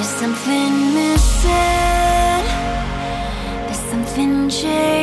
There's something missing. There's something changed.